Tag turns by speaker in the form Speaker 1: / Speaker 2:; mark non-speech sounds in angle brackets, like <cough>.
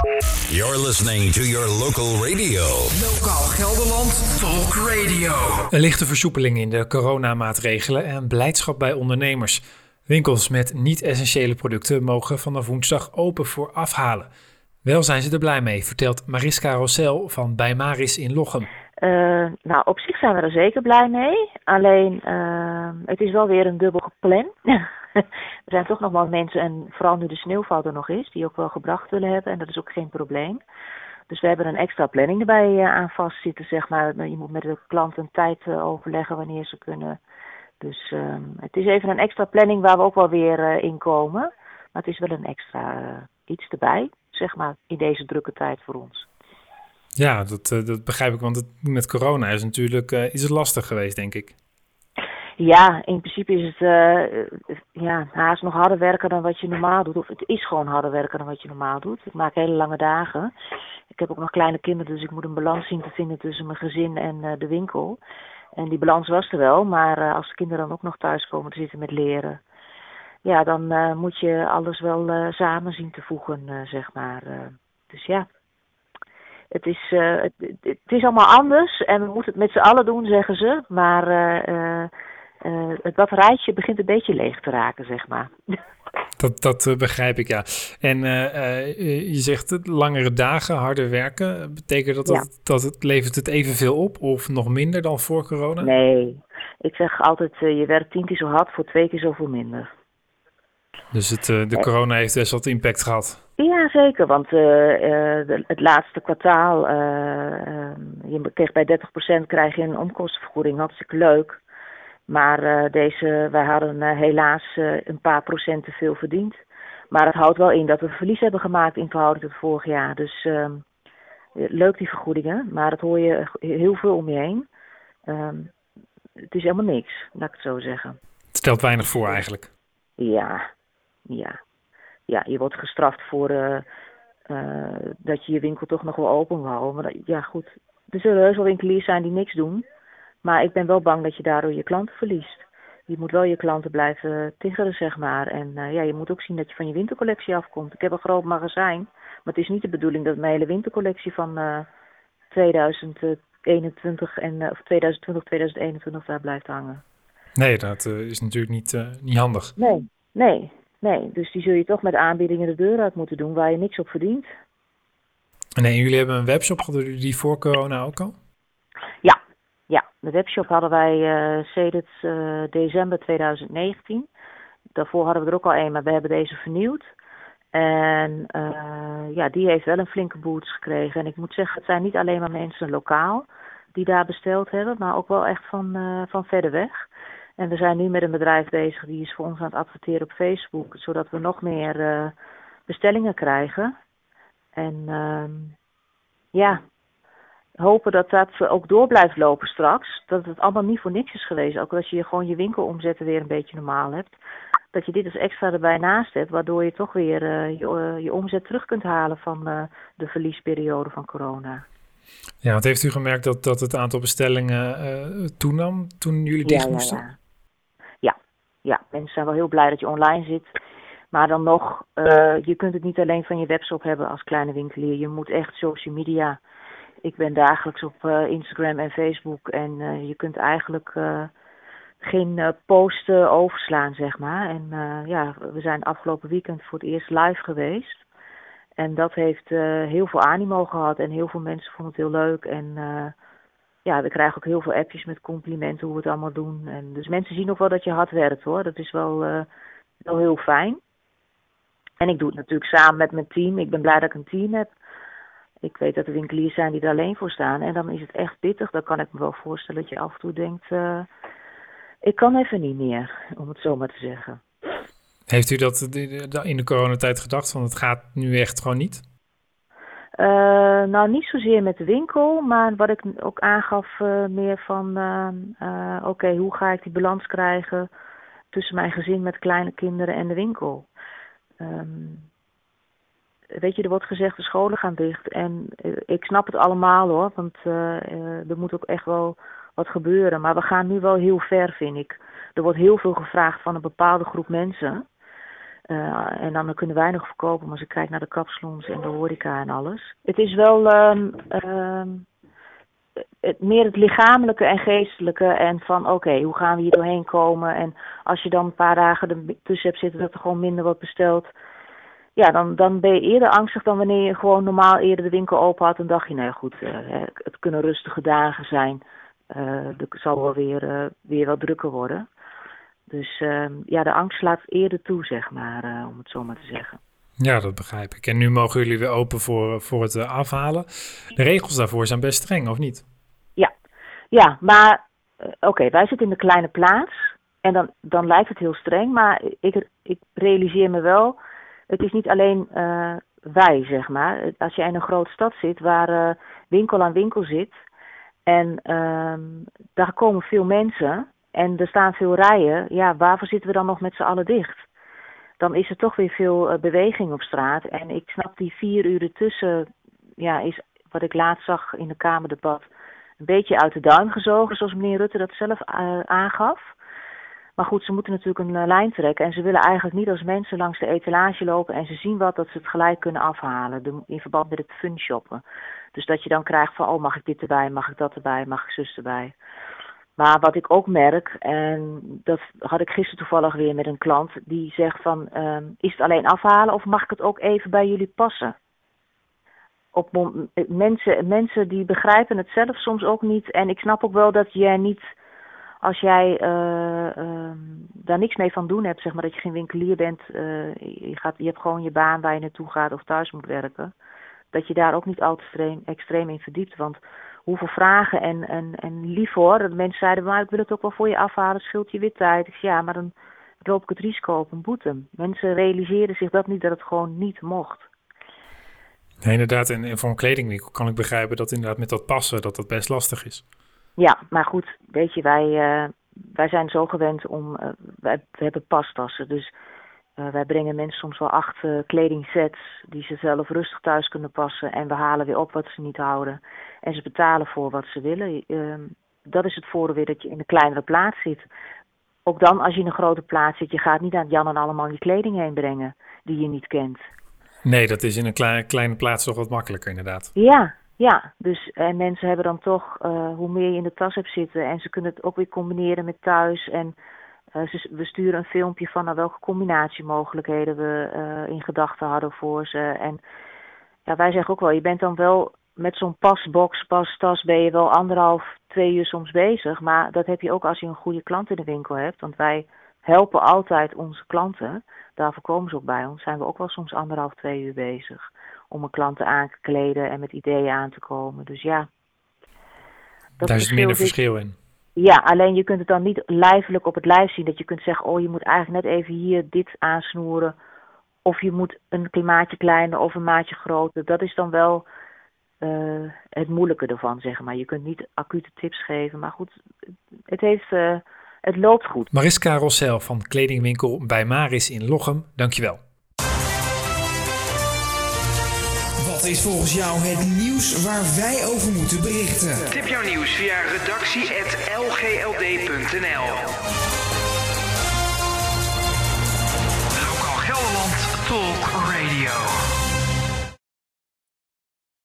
Speaker 1: You're listening to your local radio.
Speaker 2: Lokaal Gelderland Talk Radio.
Speaker 3: Een lichte versoepeling in de coronamaatregelen en blijdschap bij ondernemers. Winkels met niet-essentiële producten mogen vanaf woensdag open voor afhalen. Wel zijn ze er blij mee, vertelt Mariska Rossel van Bij Maris in Lochem.
Speaker 4: Uh, nou, op zich zijn we er zeker blij mee. Alleen, uh, het is wel weer een dubbel gepland. <laughs> <laughs> er zijn toch nog wel mensen, en vooral nu de sneeuwval er nog is, die ook wel gebracht willen hebben. En dat is ook geen probleem. Dus we hebben een extra planning erbij uh, aan vastzitten, zeg maar. Je moet met de klant een tijd overleggen wanneer ze kunnen. Dus het is even een extra planning waar we ook wel weer in komen. Maar het is wel een extra iets erbij, zeg maar, in deze drukke tijd voor ons.
Speaker 3: Ja, dat, uh, dat begrijp ik, want het, met corona is natuurlijk uh, het lastig geweest, denk ik.
Speaker 4: Ja, in principe is het uh, ja, haast nog harder werken dan wat je normaal doet. Of het is gewoon harder werken dan wat je normaal doet. Ik maak hele lange dagen. Ik heb ook nog kleine kinderen, dus ik moet een balans zien te vinden tussen mijn gezin en de winkel. En die balans was er wel, maar als de kinderen dan ook nog thuis komen te zitten met leren, ja, dan moet je alles wel samen zien te voegen, zeg maar. dus ja, het is, het, het, is allemaal anders en we moeten het met z'n allen doen, zeggen ze. Maar uh, het batterijtje begint een beetje leeg te raken, zeg maar. <laughs>
Speaker 3: Dat, dat begrijp ik, ja. En je zegt het, langere dagen, harder werken. Betekent dat, ja. dat, dat het levert het evenveel op of nog minder dan voor corona?
Speaker 4: Nee, ik zeg altijd, je werkt tien keer zo hard voor twee keer zoveel minder.
Speaker 3: Dus het, de corona heeft best wat impact gehad?
Speaker 4: Ja, zeker. Want uh, uh, het laatste kwartaal, uh, je kreeg bij 30% krijg je een omkostenvergoeding. Hartstikke leuk. Maar deze, wij hadden helaas een paar procent te veel verdiend. Maar het houdt wel in dat we verlies hebben gemaakt in verhouding tot vorig jaar. Dus ehm, leuk die vergoedingen, maar dat hoor je heel veel om je heen. Ehm, het is helemaal niks, laat ik het zo zeggen.
Speaker 3: Het stelt weinig voor eigenlijk.
Speaker 4: Ja, ja ja, je wordt gestraft voor uh, uh, dat je je winkel toch nog wel open wil houden. Maar ja, goed. Er zullen heus wel winkeliers zijn die niks doen. Maar ik ben wel bang dat je daardoor je klanten verliest. Je moet wel je klanten blijven tiggeren, zeg maar. En uh, ja, je moet ook zien dat je van je wintercollectie afkomt. Ik heb een groot magazijn. Maar het is niet de bedoeling dat mijn hele wintercollectie van 2021 en, of 2020, 2021 daar blijft hangen.
Speaker 3: Nee, dat is natuurlijk niet, niet handig.
Speaker 4: Nee, nee. Nee, dus die zul je toch met aanbiedingen de deur uit moeten doen waar je niks op verdient.
Speaker 3: Nee, jullie hebben een webshop, hadden jullie die voor corona ook al?
Speaker 4: Ja. De webshop hadden wij uh, sedert uh, december 2019. Daarvoor hadden we er ook al een, maar we hebben deze vernieuwd. En uh, ja, die heeft wel een flinke boots gekregen. En ik moet zeggen, het zijn niet alleen maar mensen lokaal die daar besteld hebben, maar ook wel echt van, van verder weg. En we zijn nu met een bedrijf bezig die is voor ons aan het adverteren op Facebook, zodat we nog meer bestellingen krijgen. En uh, ja, hopen dat dat ook door blijft lopen straks. Dat het allemaal niet voor niks is geweest. Ook als je gewoon je winkelomzetten weer een beetje normaal hebt. Dat je dit als extra erbij naast hebt, waardoor je toch weer uh, je, uh, je omzet terug kunt halen van de verliesperiode van corona.
Speaker 3: Ja, wat heeft u gemerkt dat, dat het aantal bestellingen toenam toen jullie dicht ja, moesten?
Speaker 4: Ja, ja ja, mensen zijn wel heel blij dat je online zit. Maar dan nog, je kunt het niet alleen van je webshop hebben als kleine winkelier. Je moet echt social media. Ik ben dagelijks op uh, Instagram en Facebook. En uh, je kunt eigenlijk geen posten overslaan, zeg maar. En ja, we zijn afgelopen weekend voor het eerst live geweest. En dat heeft heel veel animo gehad. En heel veel mensen vonden het heel leuk. En ja, we krijgen ook heel veel appjes met complimenten hoe we het allemaal doen. En dus mensen zien ook wel dat je hard werkt hoor. Dat is wel, wel heel fijn. En ik doe het natuurlijk samen met mijn team. Ik ben blij dat ik een team heb. Ik weet dat er winkeliers zijn die er alleen voor staan. En dan is het echt pittig. Dan kan ik me wel voorstellen dat je af en toe denkt... Uh, ik kan even niet meer, om het zo maar te zeggen.
Speaker 3: Heeft u dat in de coronatijd gedacht? Van het gaat nu echt gewoon niet?
Speaker 4: Uh, nou, niet zozeer met de winkel, maar wat ik ook aangaf uh, meer van, oké, hoe ga ik die balans krijgen tussen mijn gezin met kleine kinderen en de winkel? Um, weet je, er wordt gezegd de scholen gaan dicht en ik snap het allemaal hoor, want er moet ook echt wel wat gebeuren. Maar we gaan nu wel heel ver, vind ik. Er wordt heel veel gevraagd van een bepaalde groep mensen. En dan kunnen wij nog verkopen, maar als ik kijk naar de kapsalons en de horeca en alles. Het is wel um, um, het, meer het lichamelijke en geestelijke en van oké, hoe gaan we hier doorheen komen? En als je dan een paar dagen ertussen hebt zitten dat er gewoon minder wordt besteld, ja, dan, dan ben je eerder angstig dan wanneer je gewoon normaal eerder de winkel open had. En dacht je, nou goed, uh, het kunnen rustige dagen zijn. Uh, het zal wel weer, uh, weer wat drukker worden. Dus ehm, ja, de angst slaat eerder toe, zeg maar, om het zo maar te zeggen.
Speaker 3: Ja, dat begrijp ik. En nu mogen jullie weer open voor, voor het afhalen. De regels daarvoor zijn best streng, of niet?
Speaker 4: Ja, ja maar oké, wij zitten in de kleine plaats. En dan, dan lijkt het heel streng, maar ik, ik realiseer me wel het is niet alleen uh, wij, zeg maar. Als je in een grote stad zit waar uh, winkel aan winkel zit en uh, daar komen veel mensen en er staan veel rijen, ja, waarvoor zitten we dan nog met z'n allen dicht? Dan is er toch weer veel uh, beweging op straat. En ik snap die vier uur tussen, ja, is wat ik laatst zag in de Kamerdebat, een beetje uit de duim gezogen, zoals meneer Rutte dat zelf aangaf. Maar goed, ze moeten natuurlijk een uh, lijn trekken. En ze willen eigenlijk niet als mensen langs de etalage lopen en ze zien wat, dat ze het gelijk kunnen afhalen. In verband met het fun shoppen. Dus dat je dan krijgt van, oh mag ik dit erbij, mag ik dat erbij, mag ik zus erbij. Maar wat ik ook merk, en dat had ik gisteren toevallig weer met een klant, die zegt van, um, is het alleen afhalen of mag ik het ook even bij jullie passen? Op, mensen, mensen die begrijpen het zelf soms ook niet. En ik snap ook wel dat jij niet als jij uh, uh, daar niks mee van doen hebt, zeg maar dat je geen winkelier bent, uh, je, gaat, je hebt gewoon je baan waar je naartoe gaat of thuis moet werken, dat je daar ook niet al te extreem, in verdiept. Want hoeveel vragen en, en, en lief hoor, dat mensen zeiden, maar ik wil het ook wel voor je afhalen, scheelt je weer tijd. Ik zei, ja, maar dan loop ik het risico op een boete. Mensen realiseerden zich dat niet, dat het gewoon niet mocht.
Speaker 3: Nee, inderdaad, en, en voor een kledingwinkel kan ik begrijpen dat inderdaad met dat passen, dat dat best lastig is.
Speaker 4: Ja, maar goed, weet je, wij, uh, wij zijn zo gewend om. Uh, wij, we hebben pastassen. Dus uh, wij brengen mensen soms wel acht kledingsets die ze zelf rustig thuis kunnen passen. En we halen weer op wat ze niet houden. En ze betalen voor wat ze willen. Ehm, dat is het voordeel weer dat je in een kleinere plaats zit. Ook dan, als je in een grote plaats zit, je gaat niet aan Jan en allemaal je kleding heen brengen die je niet kent.
Speaker 3: Nee, dat is in een kleine, kleine plaats toch wat makkelijker, inderdaad.
Speaker 4: Ja, ja, dus en mensen hebben dan toch, uh, hoe meer je in de tas hebt zitten en ze kunnen het ook weer combineren met thuis. En uh, ze, we sturen een filmpje van naar welke combinatiemogelijkheden we uh, in gedachten hadden voor ze. En ja, wij zeggen ook wel, je bent dan wel met zo'n pasbox, pastas ben je wel anderhalf, twee uur soms bezig. Maar dat heb je ook als je een goede klant in de winkel hebt. Want wij helpen altijd onze klanten. Daarvoor komen ze ook bij ons. Zijn we ook wel soms anderhalf, twee uur bezig om een klant aan te kleden en met ideeën aan te komen. Dus ja.
Speaker 3: Daar is minder verschil in.
Speaker 4: Ja, alleen je kunt het dan niet lijfelijk op het lijf zien. Dat je kunt zeggen, oh je moet eigenlijk net even hier dit aansnoeren. Of je moet een maatje kleiner of een maatje groter. Dat is dan wel uh, het moeilijke ervan, zeg maar. Je kunt niet acute tips geven. Maar goed, het, heeft, uh, het loopt goed.
Speaker 3: Mariska Rossel van kledingwinkel bij Maris in Lochem, dankjewel.
Speaker 2: Wat is volgens jou het nieuws waar wij over moeten berichten?
Speaker 5: Tip jouw nieuws via redactie.lgld.nl Lokaal Gelderland Talk Radio.